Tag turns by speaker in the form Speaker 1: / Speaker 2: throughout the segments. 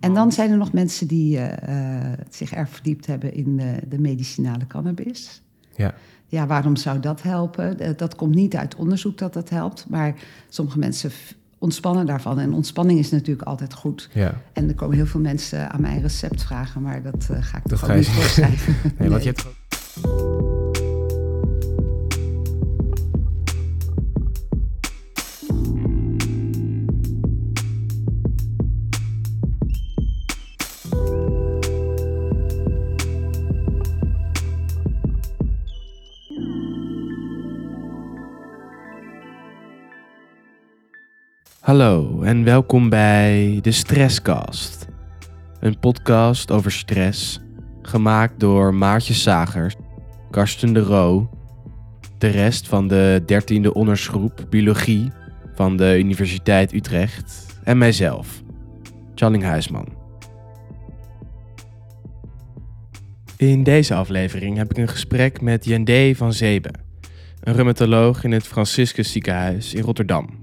Speaker 1: En dan zijn er nog mensen die eh, eh, zich erg verdiept hebben in de, de medicinale cannabis.
Speaker 2: Ja.
Speaker 1: Ja, waarom zou dat helpen? Eh, Dat komt niet uit onderzoek dat dat helpt, maar sommige mensen ontspannen daarvan. En ontspanning is natuurlijk altijd goed.
Speaker 2: Ja.
Speaker 1: En er komen heel veel mensen aan mijn recept vragen, maar dat ga ik
Speaker 2: Dat
Speaker 1: toch
Speaker 2: ga
Speaker 1: niet voorschrijven.
Speaker 2: Nee, want je hebt... Hallo en welkom bij de Stresscast. Een podcast over stress, gemaakt door Maartje Sagers, Karsten de Roo, de rest van de 13e ondersgroep Biologie van de Universiteit Utrecht en mijzelf, Channing Huisman. In deze aflevering heb ik een gesprek met Jendé van Zebe, een rheumatoloog in het Franciscus ziekenhuis in Rotterdam.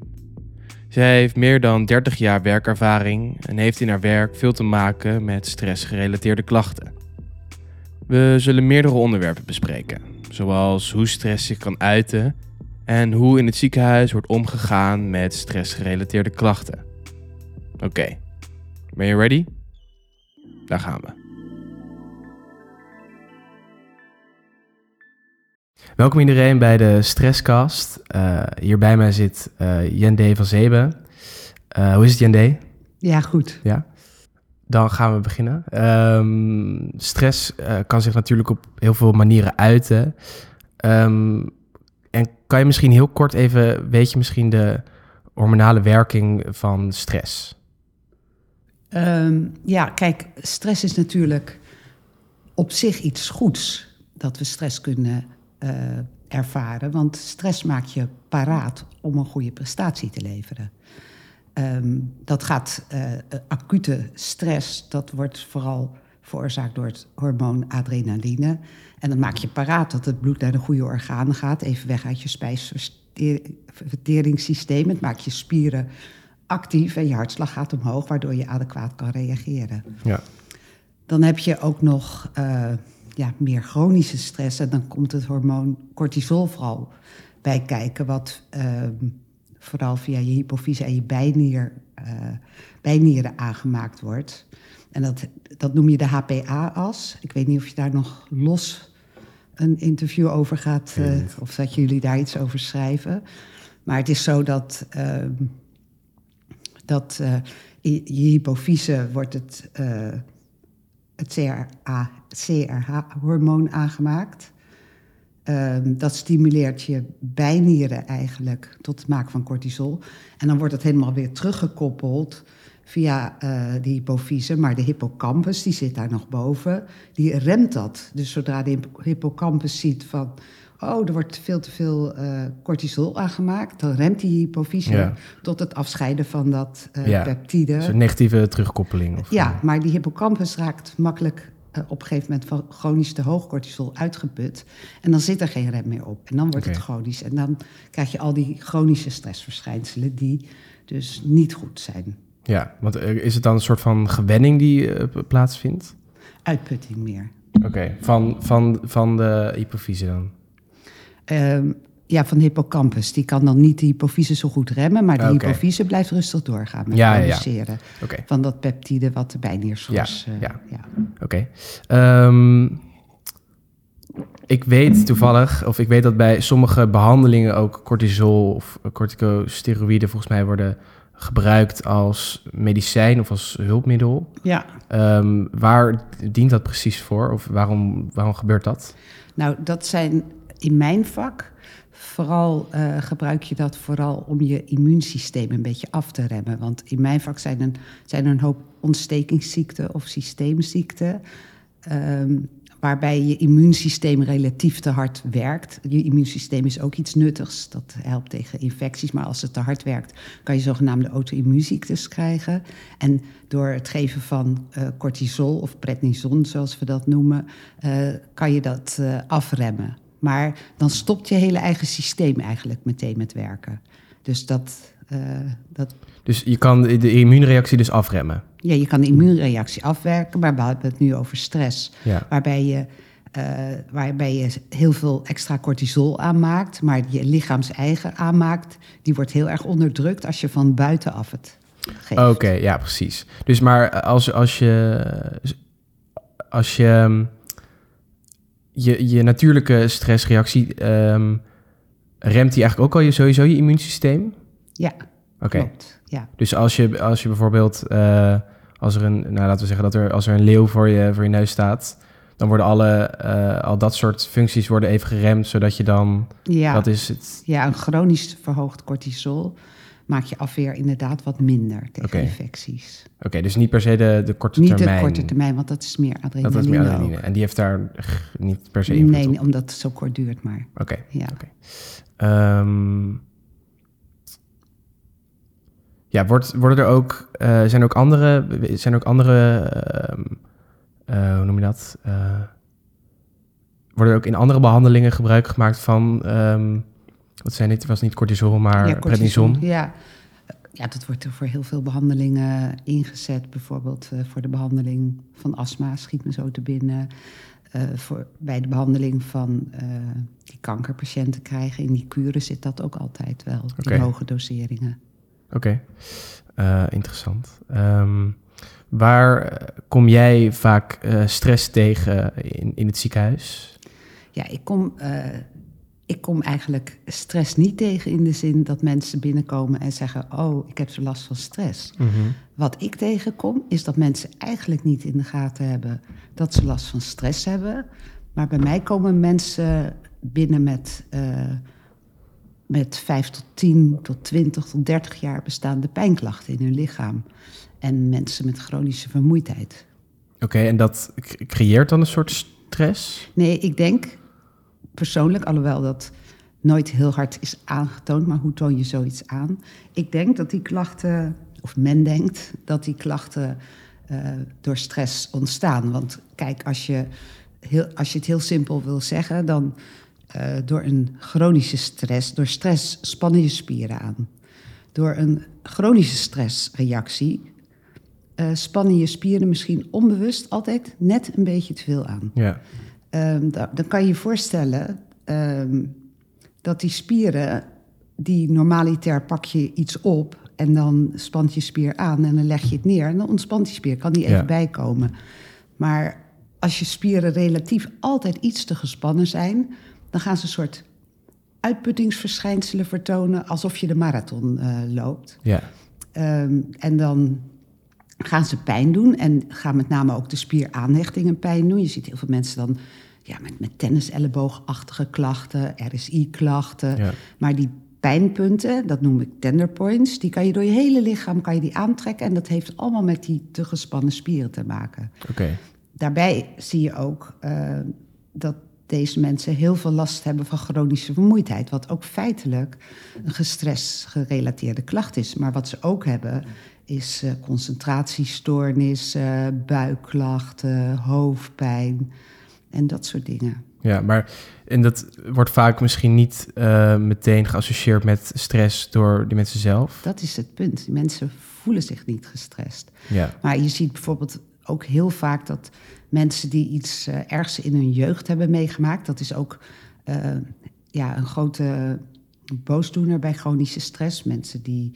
Speaker 2: Zij heeft meer dan 30 jaar werkervaring en heeft in haar werk veel te maken met stressgerelateerde klachten. We zullen meerdere onderwerpen bespreken, zoals hoe stress zich kan uiten en hoe in het ziekenhuis wordt omgegaan met stressgerelateerde klachten. Oké, ben je ready? Daar gaan we. Welkom iedereen bij de Stresscast. Eh, hier bij mij zit eh Jendé van Zebe. Eh, hoe is het Jendé?
Speaker 1: Ja, goed.
Speaker 2: Ja. Dan gaan we beginnen. Ehm, stress kan zich natuurlijk op heel veel manieren uiten. Ehm, en kan je misschien heel kort even, weet je misschien de hormonale werking van stress?
Speaker 1: Ehm, ja, kijk, stress is natuurlijk op zich iets goeds dat we stress kunnen eh, ervaren. Want stress maakt je paraat om een goede prestatie te leveren. Ehm, dat gaat, eh, acute stress, dat wordt vooral veroorzaakt door het hormoon adrenaline. En dan maak je paraat dat het bloed naar de goede organen gaat, even weg uit je spijsverteringssysteem. Het maakt je spieren actief en je hartslag gaat omhoog, waardoor je adequaat kan reageren.
Speaker 2: Ja.
Speaker 1: Dan heb je ook nog eh, ja, meer chronische stress. En dan komt het hormoon cortisol vooral bij kijken, wat ehm, vooral via je hypofyse en je bijnier, eh, bijnieren aangemaakt wordt. En dat, dat noem je de HPA-as. Ik weet niet of je daar nog los een interview over gaat, eh, of dat jullie daar iets over schrijven. Maar het is zo dat, ehm, dat eh, je hypofyse wordt het, het CRH-hormoon aangemaakt. Ehm, dat stimuleert je bijnieren eigenlijk tot het maken van cortisol. En dan wordt het helemaal weer teruggekoppeld via eh de hypofyse. Maar de hippocampus, die zit daar nog boven, die remt dat. Dus zodra de hippo- hippocampus ziet van... oh, er wordt veel te veel eh, cortisol aangemaakt... dan remt die hypofyse
Speaker 2: Ja.
Speaker 1: tot het afscheiden van dat eh,
Speaker 2: Ja.
Speaker 1: peptide.
Speaker 2: Dus een negatieve terugkoppeling. Of,
Speaker 1: Ja, maar die hippocampus raakt makkelijk eh, op een gegeven moment van chronisch te hoog cortisol uitgeput. En dan zit er geen rem meer op. En dan wordt het chronisch. En dan krijg je al die chronische stressverschijnselen die dus niet goed zijn.
Speaker 2: ja, want is het dan een soort van gewenning die plaatsvindt?
Speaker 1: Uitputting meer.
Speaker 2: Oké, van, van, van de hypofyse dan?
Speaker 1: Ehm, ja, van de hippocampus. Die kan dan niet de hypofyse zo goed remmen, maar de
Speaker 2: Oké.
Speaker 1: hypofyse blijft rustig doorgaan met
Speaker 2: Ja,
Speaker 1: produceren van dat peptide wat de bijnierschors...
Speaker 2: Ja,
Speaker 1: eh,
Speaker 2: ja.
Speaker 1: ja.
Speaker 2: Oké. Ehm, ik weet toevallig, of ik weet dat bij sommige behandelingen ook cortisol of corticosteroïden volgens mij worden gebruikt als medicijn of als hulpmiddel.
Speaker 1: ja.
Speaker 2: Ehm, waar dient dat precies voor? Of waarom, waarom gebeurt dat?
Speaker 1: Nou, dat zijn in mijn vak. Vooral eh, gebruik je dat vooral om je immuunsysteem een beetje af te remmen. Want in mijn vak zijn, zijn er een hoop ontstekingsziekten of systeemziekten. ehm, waarbij je immuunsysteem relatief te hard werkt. Je immuunsysteem is ook iets nuttigs. Dat helpt tegen infecties. Maar als het te hard werkt, kan je zogenaamde auto-immuunziektes krijgen. En door het geven van eh, cortisol of prednison, zoals we dat noemen, eh, kan je dat afremmen. Maar dan stopt je hele eigen systeem eigenlijk meteen met werken. Dus dat, eh, dat,
Speaker 2: Dus je kan de immuunreactie dus afremmen.
Speaker 1: ja, je kan de immuunreactie afwerken, maar we hebben het nu over stress.
Speaker 2: Ja.
Speaker 1: Waarbij je, eh, waarbij je heel veel extra cortisol aanmaakt, maar je lichaams eigen aanmaakt, die wordt heel erg onderdrukt als je van buitenaf het geeft.
Speaker 2: Oké, ja, precies. Dus maar als, als je... Als je... Je, je natuurlijke stressreactie... ehm, remt die eigenlijk ook al je, sowieso je immuunsysteem?
Speaker 1: Ja,
Speaker 2: Oké.
Speaker 1: Ja.
Speaker 2: Dus als je, als je bijvoorbeeld, eh, als er een, nou laten we zeggen dat er, als er een leeuw voor je, voor je neus staat, dan worden alle, eh, al dat soort functies worden even geremd, zodat je dan,
Speaker 1: Ja.
Speaker 2: dat is het.
Speaker 1: ja, een chronisch verhoogd cortisol maakt je afweer inderdaad wat minder tegen infecties.
Speaker 2: Oké, dus niet per se de, de korte
Speaker 1: Niet
Speaker 2: termijn.
Speaker 1: de korte termijn, want dat is meer adrenaline.
Speaker 2: Dat is meer adrenaline. En die heeft daar niet per se invloed
Speaker 1: Nee,
Speaker 2: op.
Speaker 1: omdat het zo kort duurt maar.
Speaker 2: Oké.
Speaker 1: Ja.
Speaker 2: Oké. Ehm, ja, wordt, worden er ook, eh, zijn ook andere, zijn ook andere, ehm, eh, hoe noem je dat? Eh, worden er ook in andere behandelingen gebruik gemaakt van, ehm, wat zijn dit? Het was niet cortisol, maar
Speaker 1: ja,
Speaker 2: prednison.
Speaker 1: Ja. ja, dat wordt er voor heel veel behandelingen ingezet. Bijvoorbeeld eh, voor de behandeling van astma, schiet me zo te binnen. Eh, voor, bij de behandeling van eh, die kankerpatiënten krijgen. In die kuren zit dat ook altijd wel,
Speaker 2: Oké.
Speaker 1: hoge doseringen.
Speaker 2: Oké, interessant. Ehm, waar kom jij vaak stress tegen in, in het ziekenhuis?
Speaker 1: Ja, ik kom, ik kom eigenlijk stress niet tegen in de zin dat mensen binnenkomen en zeggen: Oh, ik heb zo last van stress. Wat ik tegenkom is dat mensen eigenlijk niet in de gaten hebben dat ze last van stress hebben. Maar bij mij komen mensen binnen met, eh, met 5 tot 10 tot 20 tot 30 jaar bestaande pijnklachten in hun lichaam. En mensen met chronische vermoeidheid.
Speaker 2: Oké, en dat creëert dan een soort stress?
Speaker 1: Nee, ik denk persoonlijk, alhoewel dat nooit heel hard is aangetoond, maar hoe toon je zoiets aan? Ik denk dat die klachten, of men denkt dat die klachten eh, door stress ontstaan. Want kijk, als je, heel, als je het heel simpel wil zeggen, dan eh, door een chronische stress, door stress spannen je spieren aan. Door een chronische stressreactie eh, spannen je spieren misschien onbewust altijd net een beetje te veel aan.
Speaker 2: Ja.
Speaker 1: Ehm, da- dan kan je je voorstellen ehm, dat die spieren, die normaliter pak je iets op en dan spant je spier aan en dan leg je het neer en dan ontspant die spier, kan die even
Speaker 2: Ja.
Speaker 1: bijkomen. Maar als je spieren relatief altijd iets te gespannen zijn, dan gaan ze een soort uitputtingsverschijnselen vertonen alsof je de marathon eh, loopt.
Speaker 2: Ja.
Speaker 1: Ehm, en dan gaan ze pijn doen en gaan met name ook de spieraanhechtingen pijn doen. Je ziet heel veel mensen dan ja, met, met tenniselleboogachtige klachten, RSI-klachten.
Speaker 2: Ja.
Speaker 1: Maar die pijnpunten, dat noem ik tender points, die kan je door je hele lichaam kan je die aantrekken. En dat heeft allemaal met die te gespannen spieren te maken.
Speaker 2: Oké.
Speaker 1: Daarbij zie je ook eh, dat deze mensen heel veel last hebben van chronische vermoeidheid. Wat ook feitelijk een gestressgerelateerde klacht is. Maar wat ze ook hebben is eh, concentratiestoornissen, buikklachten, hoofdpijn en dat soort dingen.
Speaker 2: Ja, maar en dat wordt vaak misschien niet eh, meteen geassocieerd met stress door die mensen zelf.
Speaker 1: Dat is het punt. Die mensen voelen zich niet gestrest.
Speaker 2: Ja.
Speaker 1: Maar je ziet bijvoorbeeld ook heel vaak dat mensen die iets eh, ergs in hun jeugd hebben meegemaakt, dat is ook eh, ja, een grote boosdoener bij chronische stress. Mensen die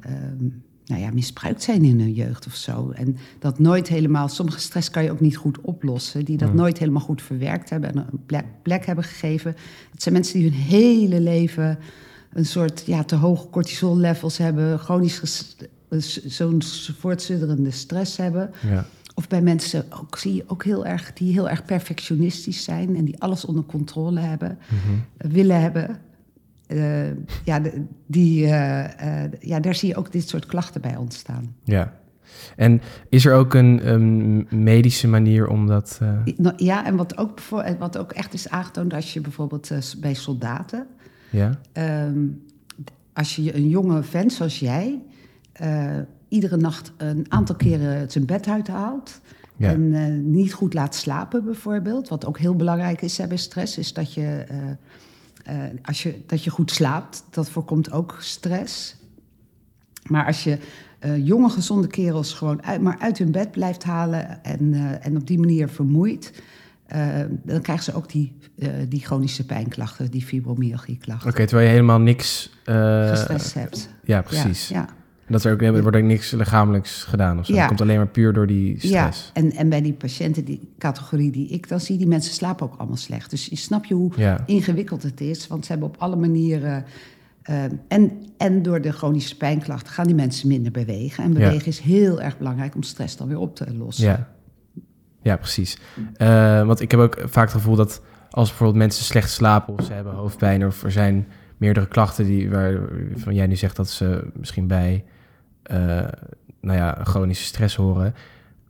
Speaker 1: ehm, nou ja, misbruikt zijn in hun jeugd of zo. En dat nooit helemaal, sommige stress kan je ook niet goed oplossen, die dat nooit helemaal goed verwerkt hebben en een plek, plek hebben gegeven. Het zijn mensen die hun hele leven een soort ja, te hoge cortisol levels hebben, chronisch zo'n voortschrijdende stress hebben.
Speaker 2: Ja.
Speaker 1: Of bij mensen ook, zie je ook heel erg, die heel erg perfectionistisch zijn en die alles onder controle hebben,
Speaker 2: Mhm.
Speaker 1: willen hebben. Eh, ja, die, eh, eh, ja, daar zie je ook dit soort klachten bij ontstaan.
Speaker 2: Ja. En is er ook een medische manier om dat...
Speaker 1: Nou, Ja, en wat ook, wat ook echt is aangetoond als je bijvoorbeeld bij soldaten,
Speaker 2: ja?
Speaker 1: ehm, als je een jonge vent zoals jij iedere nacht een aantal keren zijn bed uithaalt
Speaker 2: Ja.
Speaker 1: en niet goed laat slapen bijvoorbeeld, wat ook heel belangrijk is hè, bij stress, is dat je, eh, als je, dat je goed slaapt. Dat voorkomt ook stress. Maar als je eh, jonge, gezonde kerels gewoon uit, maar uit hun bed blijft halen en, eh, en op die manier vermoeit, dan krijgen ze ook die, die chronische pijnklachten, die fibromyalgie-klachten.
Speaker 2: Oké, terwijl je helemaal niks...
Speaker 1: Gestrest hebt.
Speaker 2: ja, precies.
Speaker 1: Ja, ja.
Speaker 2: Dat er ook, er wordt ook niks lichamelijks gedaan of zo.
Speaker 1: Ja.
Speaker 2: Het komt alleen maar puur door die stress.
Speaker 1: Ja, en, en bij die patiënten, die categorie die ik dan zie, die mensen slapen ook allemaal slecht. Dus je snap je hoe
Speaker 2: Ja.
Speaker 1: ingewikkeld het is, want ze hebben op alle manieren. eh, en, en door de chronische pijnklachten gaan die mensen minder bewegen. En bewegen is heel erg belangrijk om stress dan weer op te lossen.
Speaker 2: Ja, ja precies. Eh, want ik heb ook vaak het gevoel dat als bijvoorbeeld mensen slecht slapen of ze hebben hoofdpijn of er zijn meerdere klachten die waarvan jij nu zegt dat ze misschien bij nou ja, chronische stress horen,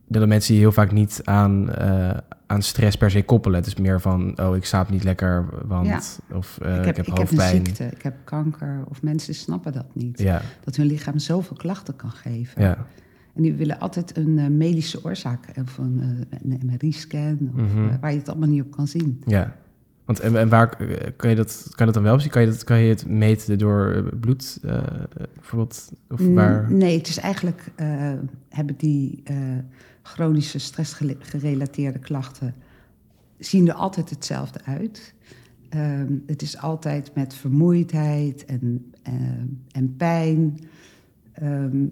Speaker 2: dat de mensen die heel vaak niet aan, eh, aan stress per se koppelen. Het is meer van, oh, ik slaap niet lekker, want
Speaker 1: Ja.
Speaker 2: of eh,
Speaker 1: ik heb, ik heb een
Speaker 2: hoofdpijn.
Speaker 1: ziekte, ik heb kanker, of mensen snappen dat niet.
Speaker 2: ja,
Speaker 1: Dat hun lichaam zoveel klachten kan geven.
Speaker 2: ja.
Speaker 1: En die willen altijd een eh, medische oorzaak, of een, eh, een MRI-scan, of,
Speaker 2: Mhm.
Speaker 1: eh, waar je het allemaal niet op kan zien.
Speaker 2: Ja. Want en, en waar eh, kan je dat, kan je dat dan wel zien? Kan je, dat, kan je het meten door eh, bloed eh, bijvoorbeeld? Of waar?
Speaker 1: Nee, het is eigenlijk, hebben die eh, chronische stressgerelateerde klachten, zien er altijd hetzelfde uit. Ehm, het is altijd met vermoeidheid en, en pijn. Ehm,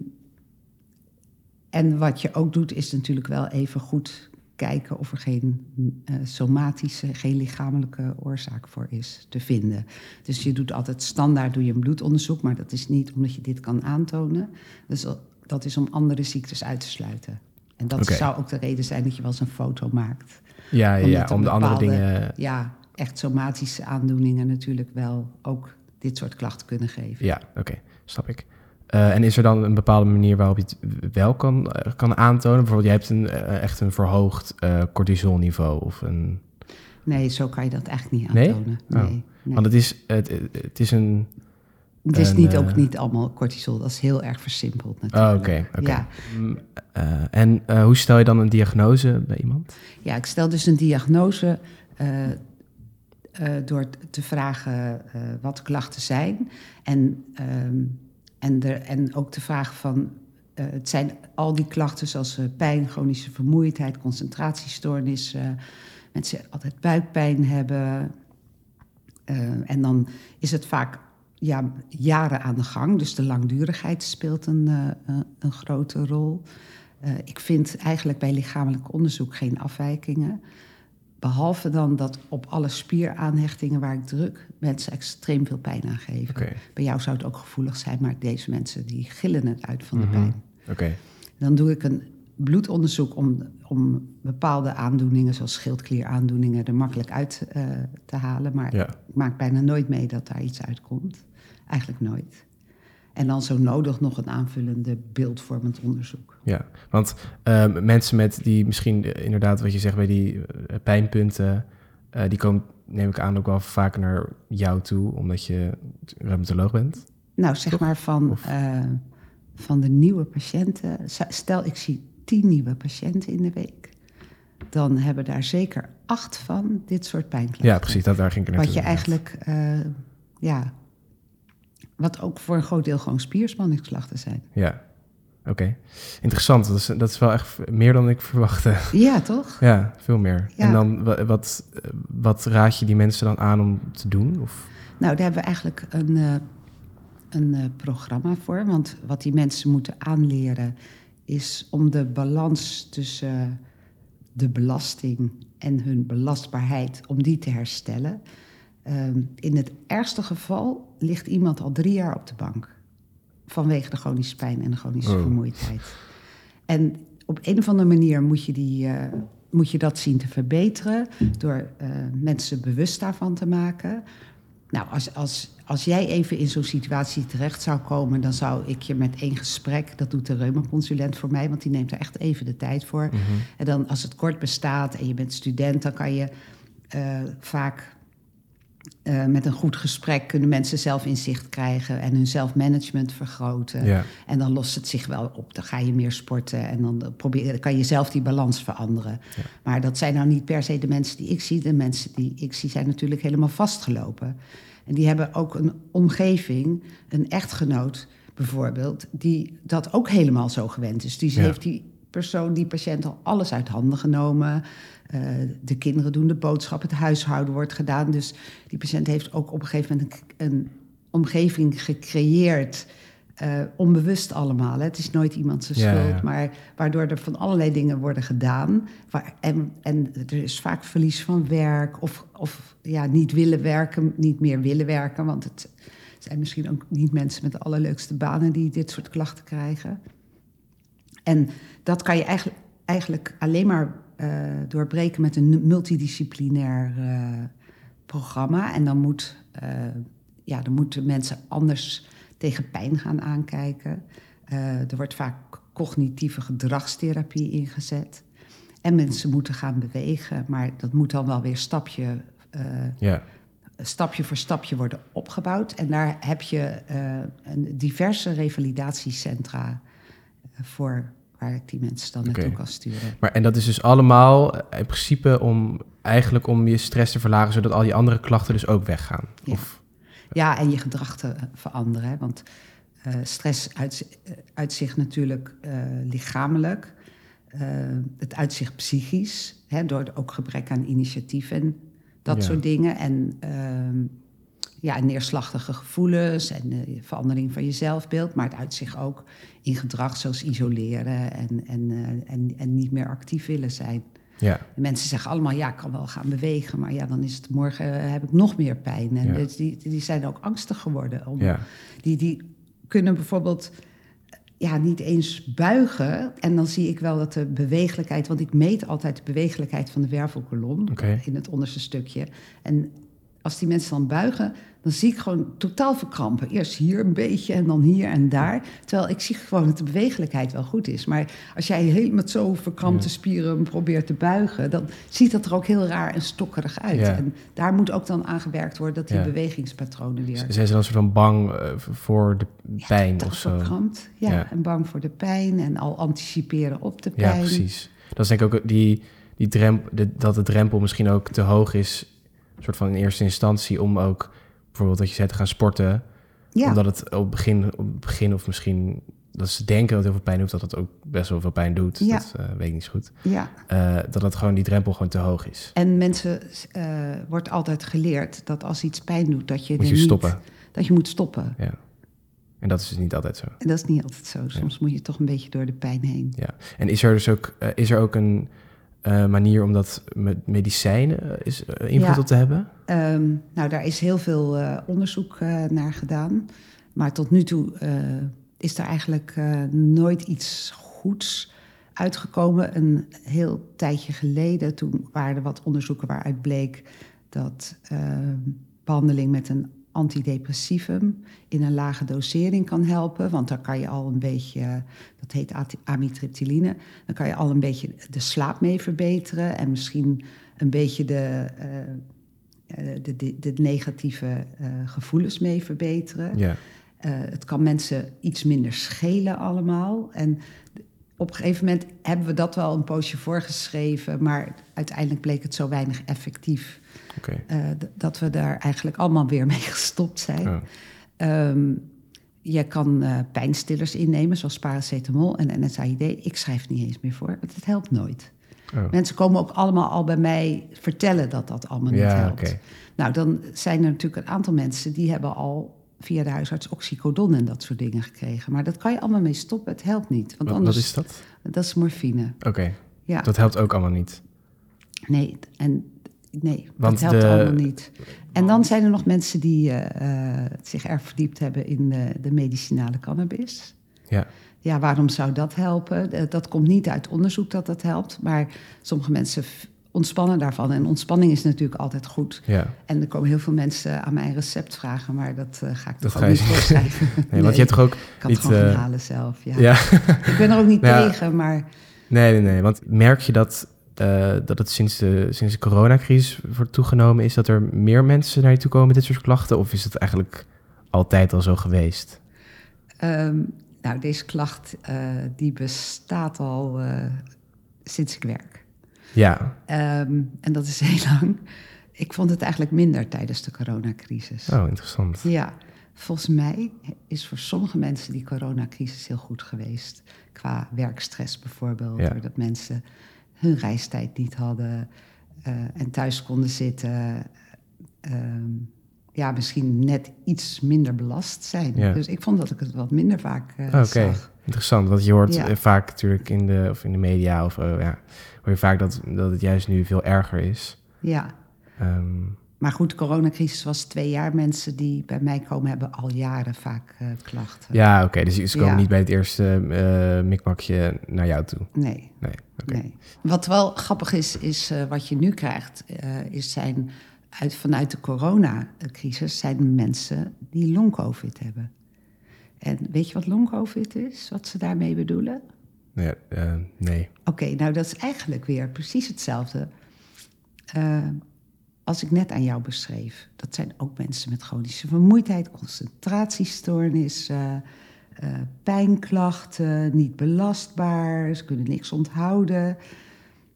Speaker 1: en wat je ook doet, is natuurlijk wel even goed kijken of er geen eh, somatische, geen lichamelijke oorzaak voor is te vinden. Dus je doet altijd standaard doe je een bloedonderzoek, maar dat is niet omdat je dit kan aantonen. Dus dat- is om andere ziektes uit te sluiten. En dat zou ook de reden zijn dat je wel eens een foto maakt.
Speaker 2: Ja, ja, ja
Speaker 1: Omdat
Speaker 2: om de andere dingen...
Speaker 1: Ja, echt somatische aandoeningen natuurlijk wel ook dit soort klachten kunnen geven.
Speaker 2: Ja, oké, snap ik. Eh, en is er dan een bepaalde manier waarop je het wel kan, eh, kan aantonen? Bijvoorbeeld, je hebt een, eh, echt een verhoogd cortisolniveau of een...
Speaker 1: Nee, zo kan je dat eigenlijk niet
Speaker 2: Nee?
Speaker 1: aantonen.
Speaker 2: Oh.
Speaker 1: Nee, nee.
Speaker 2: Want het is, het, het is een...
Speaker 1: Het is niet, ook niet allemaal cortisol, dat is heel erg versimpeld
Speaker 2: Oh,
Speaker 1: natuurlijk.
Speaker 2: oké, oké.
Speaker 1: Ja.
Speaker 2: Mm, en hoe stel je dan een diagnose bij iemand?
Speaker 1: ja, ik stel dus een diagnose door te vragen wat de klachten zijn. En, ehm, en, en ook te vragen van, eh, het zijn al die klachten zoals eh, pijn, chronische vermoeidheid, concentratiestoornissen. mensen altijd buikpijn hebben. Eh, en dan is het vaak ja, jaren aan de gang. Dus de langdurigheid speelt een, eh, een- grote rol. Eh, ik vind eigenlijk bij lichamelijk onderzoek geen afwijkingen. Behalve dan dat op alle spieraanhechtingen waar ik druk mensen extreem veel pijn aan geven. Bij jou zou het ook gevoelig zijn, maar deze mensen die gillen het uit van de
Speaker 2: Mhm.
Speaker 1: pijn.
Speaker 2: oké.
Speaker 1: Dan doe ik een bloedonderzoek om, om bepaalde aandoeningen, zoals schildklieraandoeningen, er makkelijk uit eh, te halen. Maar
Speaker 2: Ja.
Speaker 1: ik maak bijna nooit mee dat daar iets uitkomt. Eigenlijk nooit. En dan zo nodig nog een aanvullende beeldvormend onderzoek.
Speaker 2: Ja, want ehm, mensen met die misschien eh, inderdaad wat je zegt bij die eh, pijnpunten, eh, die komen neem ik aan ook wel vaak naar jou toe, omdat je reumatoloog bent.
Speaker 1: Nou, zeg
Speaker 2: Toch?
Speaker 1: maar van, van de nieuwe patiënten. Stel, ik zie tien nieuwe patiënten in de week. Dan hebben daar zeker acht van dit soort pijnklachten.
Speaker 2: Ja, precies, dat, daar ging ik naartoe.
Speaker 1: Wat je eigenlijk, ja, wat ook voor een groot deel gewoon spierspanningsklachten zijn.
Speaker 2: Ja, oké. Interessant, dat is, dat is wel echt meer dan ik verwachtte.
Speaker 1: Ja, toch?
Speaker 2: ja, veel meer.
Speaker 1: Ja.
Speaker 2: En dan, wa- wat, eh, wat raad je die mensen dan aan om te doen? Of?
Speaker 1: Nou, daar hebben we eigenlijk een, eh, een eh, programma voor. Want wat die mensen moeten aanleren is om de balans tussen de belasting en hun belastbaarheid, om die te herstellen. Ehm, in het ergste geval ligt iemand al drie jaar op de bank. Vanwege de chronische pijn en de chronische
Speaker 2: Oh.
Speaker 1: vermoeidheid. En op een of andere manier moet je, die, eh, moet je dat zien te verbeteren. Door eh, mensen bewust daarvan te maken. Nou, als, als, als jij even in zo'n situatie terecht zou komen, dan zou ik je met één gesprek, dat doet de reumaconsulent voor mij, want die neemt er echt even de tijd voor.
Speaker 2: Mhm.
Speaker 1: En dan als het kort bestaat en je bent student, dan kan je eh, vaak eh, met een goed gesprek kunnen mensen zelf inzicht krijgen en hun zelfmanagement vergroten.
Speaker 2: Ja,
Speaker 1: En dan lost het zich wel op. Dan ga je meer sporten en dan probeer, dan kan je zelf die balans veranderen.
Speaker 2: Ja.
Speaker 1: Maar dat zijn nou niet per se de mensen die ik zie. De mensen die ik zie zijn natuurlijk helemaal vastgelopen. En die hebben ook een omgeving, een echtgenoot, bijvoorbeeld, die dat ook helemaal zo gewend is.
Speaker 2: Ja.
Speaker 1: heeft die persoon, die patiënt, al alles uit handen genomen. Eh, de kinderen doen de boodschap, het huishouden wordt gedaan. Dus die patiënt heeft ook op een gegeven moment een, een omgeving gecreëerd. eh, onbewust allemaal. Hè. Het is nooit iemand zijn
Speaker 2: Ja,
Speaker 1: schuld,
Speaker 2: ja.
Speaker 1: maar waardoor er van allerlei dingen worden gedaan. Waar, en, en er is vaak verlies van werk of, of ja, niet willen werken, niet meer willen werken. Want het zijn misschien ook niet mensen met de allerleukste banen die dit soort klachten krijgen. En dat kan je eigenlijk, eigenlijk alleen maar eh, doorbreken met een multidisciplinair eh, programma. En dan, moet, eh, ja, dan moeten mensen anders tegen pijn gaan aankijken. Er wordt vaak cognitieve gedragstherapie ingezet. En mensen moeten gaan bewegen, maar dat moet dan wel weer stapje,
Speaker 2: Ja,
Speaker 1: stapje voor stapje worden opgebouwd. En daar heb je een diverse revalidatiecentra voor waar ik die mensen dan naartoe
Speaker 2: Oké.
Speaker 1: kan sturen.
Speaker 2: maar en dat is dus allemaal eh, in principe om eigenlijk om je stress te verlagen, zodat al die andere klachten dus ook weggaan.
Speaker 1: Ja.
Speaker 2: Of,
Speaker 1: Ja, en je gedrag te veranderen. hè, Want eh, stress uit, eh, uitzicht natuurlijk eh, lichamelijk. Eh, het uitzicht psychisch, hè, door ook gebrek aan initiatief en dat
Speaker 2: Ja.
Speaker 1: soort dingen. En ehm, ja, en neerslachtige gevoelens en eh, verandering van je zelfbeeld. Maar het uitzicht ook in gedrag zoals isoleren en, en, eh, en, en niet meer actief willen zijn.
Speaker 2: ja,
Speaker 1: De mensen zeggen allemaal, ja, ik kan wel gaan bewegen, maar ja, dan is het morgen eh, heb ik nog meer pijn. En
Speaker 2: Ja.
Speaker 1: dus die, die zijn ook angstig geworden. Om,
Speaker 2: ja,
Speaker 1: die, die kunnen bijvoorbeeld ja, niet eens buigen. En dan zie ik wel dat de bewegelijkheid, want ik meet altijd de bewegelijkheid van de wervelkolom in het onderste stukje. En als die mensen dan buigen, dan zie ik gewoon totaal verkrampen. Eerst hier een beetje en dan hier en daar. Terwijl ik zie gewoon dat de bewegelijkheid wel goed is. Maar als jij heel met zo verkrampte
Speaker 2: Ja.
Speaker 1: spieren probeert te buigen, dan ziet dat er ook heel raar en stokkerig uit.
Speaker 2: Ja.
Speaker 1: En daar moet ook dan aan gewerkt worden dat die
Speaker 2: Ja.
Speaker 1: bewegingspatronen weer
Speaker 2: zijn ze dan soort van bang eh, voor de pijn
Speaker 1: totaal
Speaker 2: of zo?
Speaker 1: verkrampt. Ja,
Speaker 2: Ja.
Speaker 1: en bang voor de pijn en al anticiperen op de
Speaker 2: Ja,
Speaker 1: pijn.
Speaker 2: precies. Dat is denk ik ook die, die drempel, dat de drempel misschien ook te hoog is, soort van in eerste instantie, om ook bijvoorbeeld dat je zei te gaan sporten.
Speaker 1: Ja,
Speaker 2: Omdat het op het begin, op begin of misschien dat ze denken dat het heel veel pijn doet, dat het ook best wel veel pijn doet.
Speaker 1: Ja.
Speaker 2: Dat eh, weet ik niet zo goed.
Speaker 1: ja.
Speaker 2: Eh, dat het gewoon die drempel gewoon te hoog is.
Speaker 1: En mensen eh, wordt altijd geleerd dat als iets pijn doet, dat je,
Speaker 2: Moet je
Speaker 1: niet-
Speaker 2: stoppen.
Speaker 1: dat je moet stoppen.
Speaker 2: Ja. En dat is dus niet altijd zo.
Speaker 1: En dat is niet altijd zo. Soms moet je toch een beetje door de pijn heen.
Speaker 2: Ja. En is er dus ook, is er ook een eh, manier om dat met medicijnen eh, is, eh, invloed
Speaker 1: Ja.
Speaker 2: op te hebben?
Speaker 1: Ehm, nou, daar is heel veel onderzoek naar gedaan. Maar tot nu toe is er eigenlijk nooit iets goeds uitgekomen. Een heel tijdje geleden, toen waren er wat onderzoeken waaruit bleek dat ehm, behandeling met een antidepressivum in een lage dosering kan helpen. Want dan kan je al een beetje, dat heet amitriptyline, dan kan je al een beetje de slaap mee verbeteren en misschien een beetje de, eh, eh, de, de, de negatieve eh, gevoelens mee verbeteren.
Speaker 2: Ja.
Speaker 1: Het kan mensen iets minder schelen allemaal. En op een gegeven moment hebben we dat wel een poosje voorgeschreven, maar uiteindelijk bleek het zo weinig effectief eh, dat we daar eigenlijk allemaal weer mee gestopt zijn.
Speaker 2: Oh.
Speaker 1: Ehm, je kan eh, pijnstillers innemen, zoals paracetamol en NSAID. Ik schrijf niet eens meer voor, want het helpt nooit.
Speaker 2: Oh.
Speaker 1: Mensen komen ook allemaal al bij mij vertellen dat dat allemaal niet
Speaker 2: Ja,
Speaker 1: helpt. Nou, dan zijn er natuurlijk een aantal mensen die hebben al via de huisarts oxycodon en dat soort dingen gekregen. Maar dat kan je allemaal mee stoppen, het helpt niet. Want anders,
Speaker 2: wat is dat?
Speaker 1: dat is morfine.
Speaker 2: Oké.
Speaker 1: Ja,
Speaker 2: Dat helpt ook allemaal niet.
Speaker 1: nee, en nee,
Speaker 2: Want
Speaker 1: dat helpt
Speaker 2: de-
Speaker 1: allemaal niet. En dan zijn er nog mensen die eh, eh, zich erg verdiept hebben in de, de medicinale cannabis.
Speaker 2: Ja.
Speaker 1: Ja, waarom zou dat helpen? Eh, Dat komt niet uit onderzoek dat dat helpt, maar sommige mensen ontspannen daarvan. En ontspanning is natuurlijk altijd goed.
Speaker 2: Ja.
Speaker 1: En er komen heel veel mensen aan mijn recept vragen, maar dat eh, ga ik
Speaker 2: Dat
Speaker 1: toch niet voorschrijven.
Speaker 2: Nee, want je hebt toch ook
Speaker 1: ik kan het gewoon
Speaker 2: eh,
Speaker 1: gaan halen zelf. Ja.
Speaker 2: Ja.
Speaker 1: Ik ben er ook niet tegen, maar
Speaker 2: Nee, nee, nee. Want merk je dat, eh, dat het sinds de, sinds de coronacrisis wordt toegenomen is dat er meer mensen naar je toe komen met dit soort klachten? Of is het eigenlijk altijd al zo geweest?
Speaker 1: ehm, nou, deze klacht eh, die bestaat al eh, sinds ik werk.
Speaker 2: Ja.
Speaker 1: Ehm, en dat is heel lang. Ik vond het eigenlijk minder tijdens de coronacrisis.
Speaker 2: Oh, interessant.
Speaker 1: Ja, Volgens mij is voor sommige mensen die coronacrisis heel goed geweest. Qua werkstress bijvoorbeeld.
Speaker 2: Ja.
Speaker 1: Doordat mensen hun reistijd niet hadden eh, en thuis konden zitten. Ehm, ja, misschien net iets minder belast zijn.
Speaker 2: Ja.
Speaker 1: Dus ik vond dat ik het wat minder vaak eh, zag.
Speaker 2: Interessant. Want je hoort
Speaker 1: Ja.
Speaker 2: eh, vaak natuurlijk in de, of in de media of eh, ja, hoor je vaak dat, dat het juist nu veel erger is.
Speaker 1: Ja,
Speaker 2: Ehm,
Speaker 1: maar goed, de coronacrisis was twee jaar. Mensen die bij mij komen hebben al jaren vaak eh, klachten.
Speaker 2: ja, oké. dus ze komen
Speaker 1: Ja.
Speaker 2: niet bij het eerste eh mikmakje naar jou toe.
Speaker 1: Nee,
Speaker 2: Nee.
Speaker 1: Wat wel grappig is, is wat je nu krijgt, is zijn uit, vanuit de coronacrisis zijn mensen die long-covid hebben. En weet je wat long-covid is? Wat ze daarmee bedoelen?
Speaker 2: Nee, eh, nee.
Speaker 1: Oké, nou dat is eigenlijk weer precies hetzelfde eh, als ik net aan jou beschreef. Dat zijn ook mensen met chronische vermoeidheid, concentratiestoornis, eh, eh, pijnklachten, niet belastbaar, ze kunnen niks onthouden.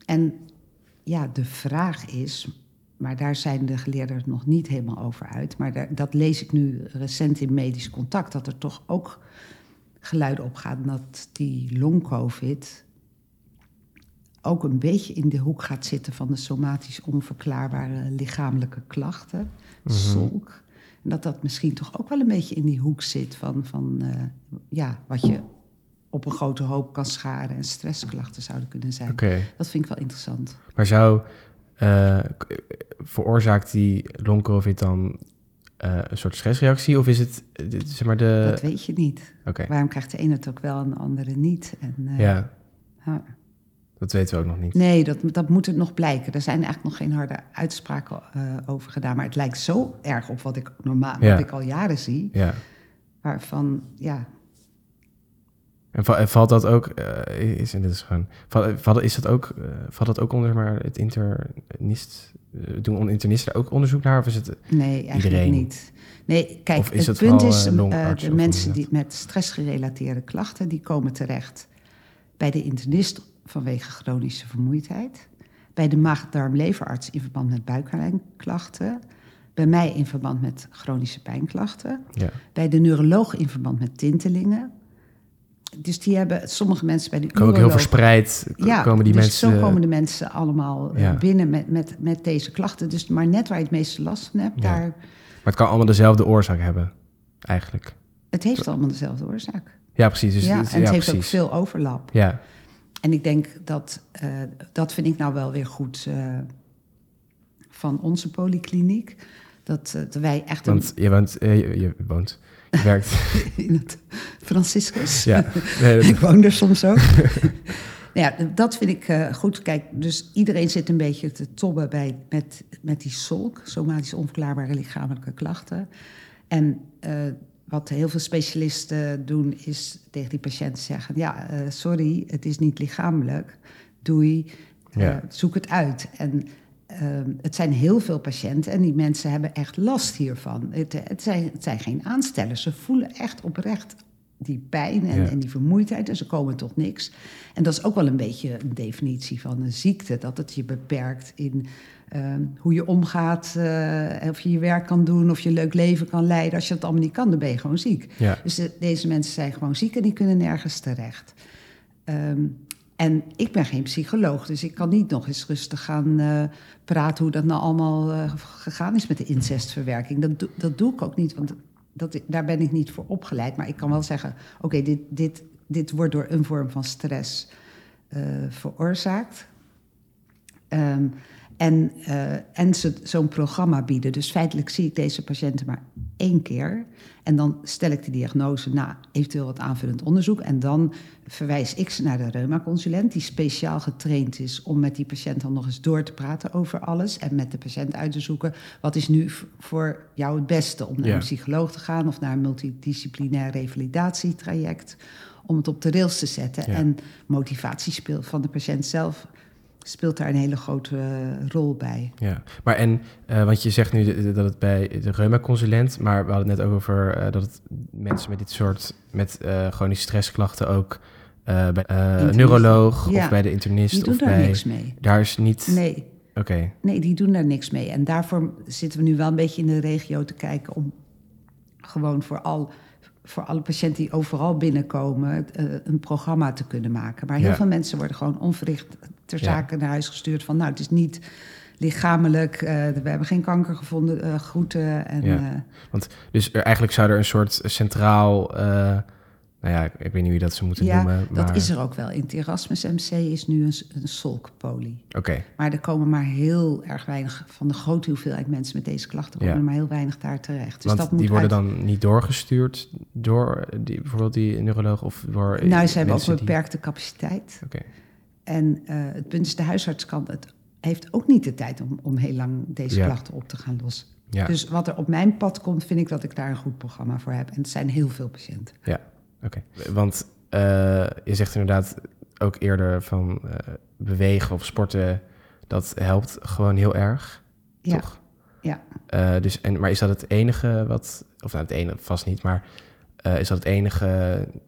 Speaker 1: En ja, de vraag is, maar daar zijn de geleerden het nog niet helemaal over uit, maar daar, dat lees ik nu recent in medisch contact, dat er toch ook geluiden opgaan dat die long-covid ook een beetje in de hoek gaat zitten van de somatisch onverklaarbare lichamelijke klachten, solk. En dat dat misschien toch ook wel een beetje in die hoek zit van, van eh, ja, wat je op een grote hoop kan scharen en stressklachten zouden kunnen zijn. Dat vind ik wel interessant.
Speaker 2: Maar zou, eh, veroorzaakt die long covid dan eh, een soort stressreactie? Of is het, eh, zeg maar, de...
Speaker 1: dat weet je niet.
Speaker 2: Oké,
Speaker 1: Waarom krijgt de ene het ook wel en de andere niet? En,
Speaker 2: ja, dat weten we ook nog niet.
Speaker 1: Nee, dat, dat moet het nog blijken. Er zijn eigenlijk nog geen harde uitspraken over gedaan. Maar het lijkt zo erg op wat ik normaal,
Speaker 2: Ja.
Speaker 1: wat ik al jaren zie.
Speaker 2: Ja.
Speaker 1: Waarvan, ja,
Speaker 2: En, va- en valt dat ook, eh, is, en dit is gewoon, val- valt, is dat ook, eh, valt dat ook onder maar het internist, eh, doen internisten ook onderzoek naar? Of is het,
Speaker 1: nee, eigenlijk
Speaker 2: Iedereen?
Speaker 1: niet. Nee, kijk,
Speaker 2: Of is
Speaker 1: het
Speaker 2: het
Speaker 1: punt is, de mensen die met stressgerelateerde klachten, die komen terecht bij de internist vanwege chronische vermoeidheid, bij de maag-darm-leverarts in verband met buikpijnklachten, bij mij in verband met chronische pijnklachten,
Speaker 2: ja,
Speaker 1: bij de neuroloog in verband met tintelingen. Dus die hebben sommige mensen bij de
Speaker 2: komen ook heel verspreid,
Speaker 1: Ja,
Speaker 2: komen die
Speaker 1: dus
Speaker 2: mensen...
Speaker 1: zo komen de mensen allemaal eh,
Speaker 2: Ja.
Speaker 1: binnen met, met, met deze klachten. Dus maar net waar je het meeste last van hebt,
Speaker 2: Ja.
Speaker 1: daar,
Speaker 2: Maar het kan allemaal dezelfde oorzaak hebben, eigenlijk.
Speaker 1: het heeft allemaal dezelfde oorzaak.
Speaker 2: Ja, precies. Dus,
Speaker 1: ja,
Speaker 2: het-
Speaker 1: en het heeft ook
Speaker 2: precies.
Speaker 1: veel overlap.
Speaker 2: Ja,
Speaker 1: En ik denk dat, eh, dat vind ik nou wel weer goed eh, van onze polykliniek. Dat, eh, dat wij echt een,
Speaker 2: want je woont, eh, je, je woont, werkt.
Speaker 1: in het Franciscus.
Speaker 2: ja, nee, dat-
Speaker 1: Ik woon er soms ook. nou ja, dat vind ik eh, goed. Kijk, dus iedereen zit een beetje te tobben bij, met, met die solk, somatisch onverklaarbare lichamelijke klachten. En eh, wat heel veel specialisten doen, is tegen die patiënt zeggen: Ja, eh, sorry, het is niet lichamelijk. Doei,
Speaker 2: Ja.
Speaker 1: zoek het uit. En ehm, het zijn heel veel patiënten en die mensen hebben echt last hiervan. Het, het, zijn, het zijn geen aanstellers. Ze voelen echt oprecht die pijn en,
Speaker 2: Ja.
Speaker 1: en die vermoeidheid en ze komen tot niks. En dat is ook wel een beetje een definitie van een ziekte. Dat het je beperkt in ehm, hoe je omgaat, eh, of je je werk kan doen, of je een leuk leven kan leiden. Als je dat allemaal niet kan, dan ben je gewoon ziek.
Speaker 2: ja.
Speaker 1: Dus de- deze mensen zijn gewoon ziek en die kunnen nergens terecht. Ehm, en ik ben geen psycholoog, dus ik kan niet nog eens rustig gaan eh, praten hoe dat nou allemaal eh, gegaan is met de incestverwerking. Dat, dat doe ik ook niet, want dat, daar ben ik niet voor opgeleid. Maar ik kan wel zeggen, oké, dit, dit, dit wordt door een vorm van stress eh, veroorzaakt. Ehm, en eh, en ze zo'n programma bieden. Dus feitelijk zie ik deze patiënten maar één keer. En dan stel ik de diagnose na eventueel wat aanvullend onderzoek. En dan verwijs ik ze naar de reumaconsulent... die speciaal getraind is om met die patiënt dan nog eens door te praten over alles... en met de patiënt uit te zoeken... wat is nu voor jou het beste om naar
Speaker 2: Ja.
Speaker 1: een psycholoog te gaan... of naar een multidisciplinair revalidatietraject... om het op de rails te zetten.
Speaker 2: Ja.
Speaker 1: En motivatie speelt van de patiënt zelf speelt daar een hele grote eh, rol bij.
Speaker 2: Ja, maar en, eh, want je zegt nu dat het bij de reumaconsulent, maar we hadden het net ook over eh, dat het mensen met dit soort, met chronische stressklachten ook bij neuroloog
Speaker 1: Ja.
Speaker 2: of bij de internist
Speaker 1: Die doen
Speaker 2: of
Speaker 1: daar
Speaker 2: bij...
Speaker 1: niks mee.
Speaker 2: Daar is niet...
Speaker 1: Nee,
Speaker 2: Oké,
Speaker 1: nee, die doen daar niks mee. En daarvoor zitten we nu wel een beetje in de regio te kijken om gewoon voor, al, voor alle patiënten die overal binnenkomen een programma te kunnen maken. Maar heel
Speaker 2: Ja.
Speaker 1: veel mensen worden gewoon onverricht ter zake naar huis gestuurd van nou, het is niet lichamelijk, eh, we hebben geen kanker gevonden, eh, groeten. En,
Speaker 2: Ja.
Speaker 1: eh,
Speaker 2: Dus er, eigenlijk zou er een soort centraal... nou ja, ik, ik weet niet hoe je dat zou moeten
Speaker 1: ja,
Speaker 2: noemen. Maar,
Speaker 1: dat is er ook wel. In het Erasmus MC is nu een, een solkpolie.
Speaker 2: Oké,
Speaker 1: Maar er komen maar heel erg weinig van de grote hoeveelheid mensen met deze klachten komen
Speaker 2: Ja.
Speaker 1: er maar heel weinig daar terecht. Dus
Speaker 2: want
Speaker 1: dat moet
Speaker 2: die worden
Speaker 1: uit-
Speaker 2: dan niet doorgestuurd door die, bijvoorbeeld die neuroloog of door
Speaker 1: Nou, ze hebben ook een
Speaker 2: die-
Speaker 1: beperkte capaciteit.
Speaker 2: Oké,
Speaker 1: En eh, het punt is, de huisarts kan het, heeft ook niet de tijd om, om heel lang deze
Speaker 2: Ja.
Speaker 1: klachten op te gaan lossen.
Speaker 2: ja,
Speaker 1: Dus wat er op mijn pad komt, vind ik dat ik daar een goed programma voor heb. En het zijn heel veel patiënten.
Speaker 2: oké. Want eh, je zegt inderdaad ook eerder van eh, bewegen of sporten, dat helpt gewoon heel erg,
Speaker 1: Ja,
Speaker 2: toch?
Speaker 1: ja.
Speaker 2: Dus, en, maar is dat het enige wat, of nou het enige vast niet, maar eh, is dat het enige,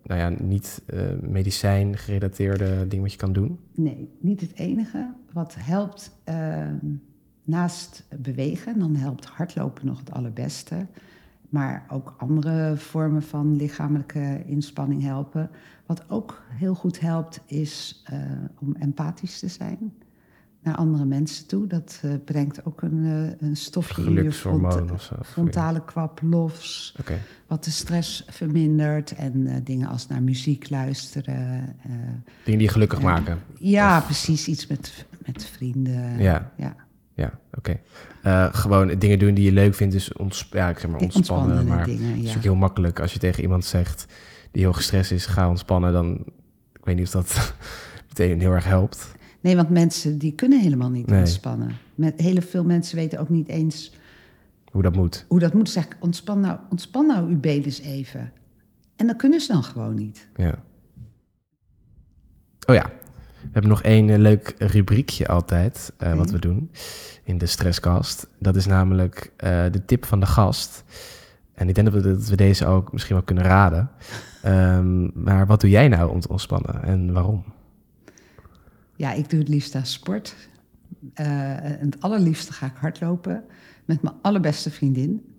Speaker 2: nou ja, niet eh, medicijn gerelateerde ding wat je kan doen?
Speaker 1: Nee, niet het enige. Wat helpt ehm, naast bewegen, dan helpt hardlopen nog het allerbeste. Maar ook andere vormen van lichamelijke inspanning helpen. Wat ook heel goed helpt, is eh, om empathisch te zijn naar andere mensen toe. Dat eh, brengt ook een, eh, een stofje in je front-
Speaker 2: of zo?
Speaker 1: frontale kwap los. Wat de stress vermindert. En eh, dingen als naar muziek luisteren.
Speaker 2: dingen die je gelukkig maken.
Speaker 1: ja,
Speaker 2: Of-
Speaker 1: precies. Iets met, met vrienden.
Speaker 2: Ja.
Speaker 1: ja.
Speaker 2: Ja, oké. Eh, gewoon dingen doen die je leuk vindt, dus ontsp ja, ik zeg maar ontspannen. Maar
Speaker 1: dingen,
Speaker 2: het is ook heel makkelijk als je tegen iemand zegt die heel gestrest is, ga ontspannen, dan ik weet niet of dat meteen heel erg helpt.
Speaker 1: Nee, want mensen die kunnen helemaal niet
Speaker 2: Nee.
Speaker 1: ontspannen. Met, hele veel mensen weten ook niet eens
Speaker 2: Hoe dat moet.
Speaker 1: hoe dat moet. Zeg ontspan nou, ontspan nou uw been eens even. En dat kunnen ze dan gewoon niet.
Speaker 2: Ja. Oh ja, we hebben nog één eh, leuk rubriekje altijd, eh, wat
Speaker 1: Oké.
Speaker 2: we doen in de Stresscast. Dat is namelijk eh, de tip van de gast. En ik denk dat we, dat we deze ook misschien wel kunnen raden. Ehm, maar wat doe jij nou om te ontspannen en waarom?
Speaker 1: Ja, ik doe het liefst aan sport. Eh, en het allerliefste ga ik hardlopen met mijn allerbeste vriendin.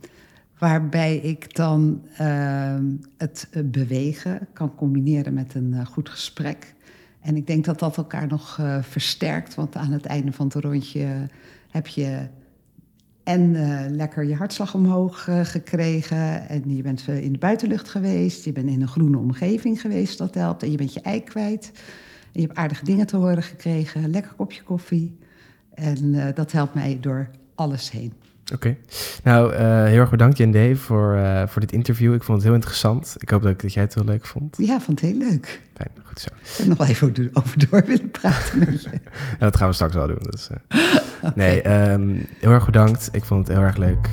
Speaker 1: Waarbij ik dan eh, het eh, bewegen kan combineren met een goed gesprek. En ik denk dat dat elkaar nog versterkt. Want aan het einde van het rondje heb je en lekker je hartslag omhoog gekregen. En je bent in de buitenlucht geweest. Je bent in een groene omgeving geweest, dat helpt. En je bent je ei kwijt. Je hebt aardige dingen te horen gekregen. Lekker kopje koffie. En eh, dat helpt mij door alles heen.
Speaker 2: Oké. Nou, eh, heel erg bedankt Jende voor, eh, voor dit interview. Ik vond het heel interessant. Ik hoop dat, dat jij het heel leuk vond.
Speaker 1: Ja, vond het heel leuk.
Speaker 2: Fijn, goed zo.
Speaker 1: Ik heb nog wel even over- door willen praten met je.
Speaker 2: Dat gaan we straks wel doen. Dus. Nee, ehm, heel erg bedankt. Ik vond het heel erg leuk.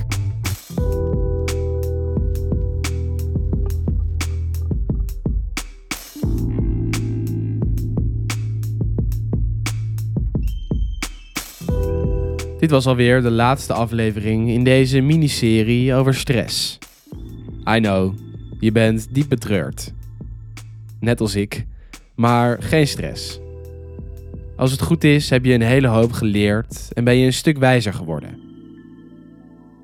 Speaker 2: Dit was alweer de laatste aflevering in deze miniserie over stress. I know, je bent diep betreurd. Net als ik, maar geen stress. Als het goed is, heb je een hele hoop geleerd en ben je een stuk wijzer geworden.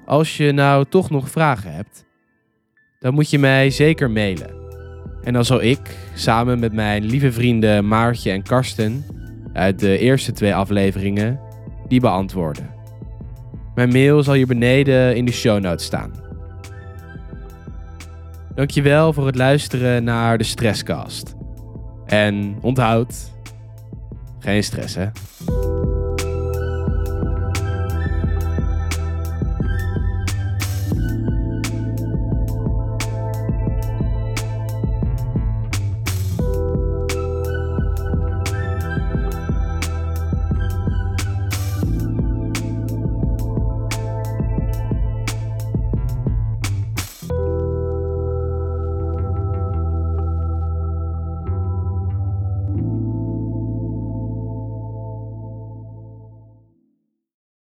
Speaker 2: Als je nou toch nog vragen hebt, dan moet je mij zeker mailen. En dan zal ik, samen met mijn lieve vrienden Maartje en Karsten, uit de eerste twee afleveringen, die beantwoorden. Mijn mail zal hier beneden in de show notes staan. Dankjewel voor het luisteren naar de Stresscast. En onthoud, geen stress hè.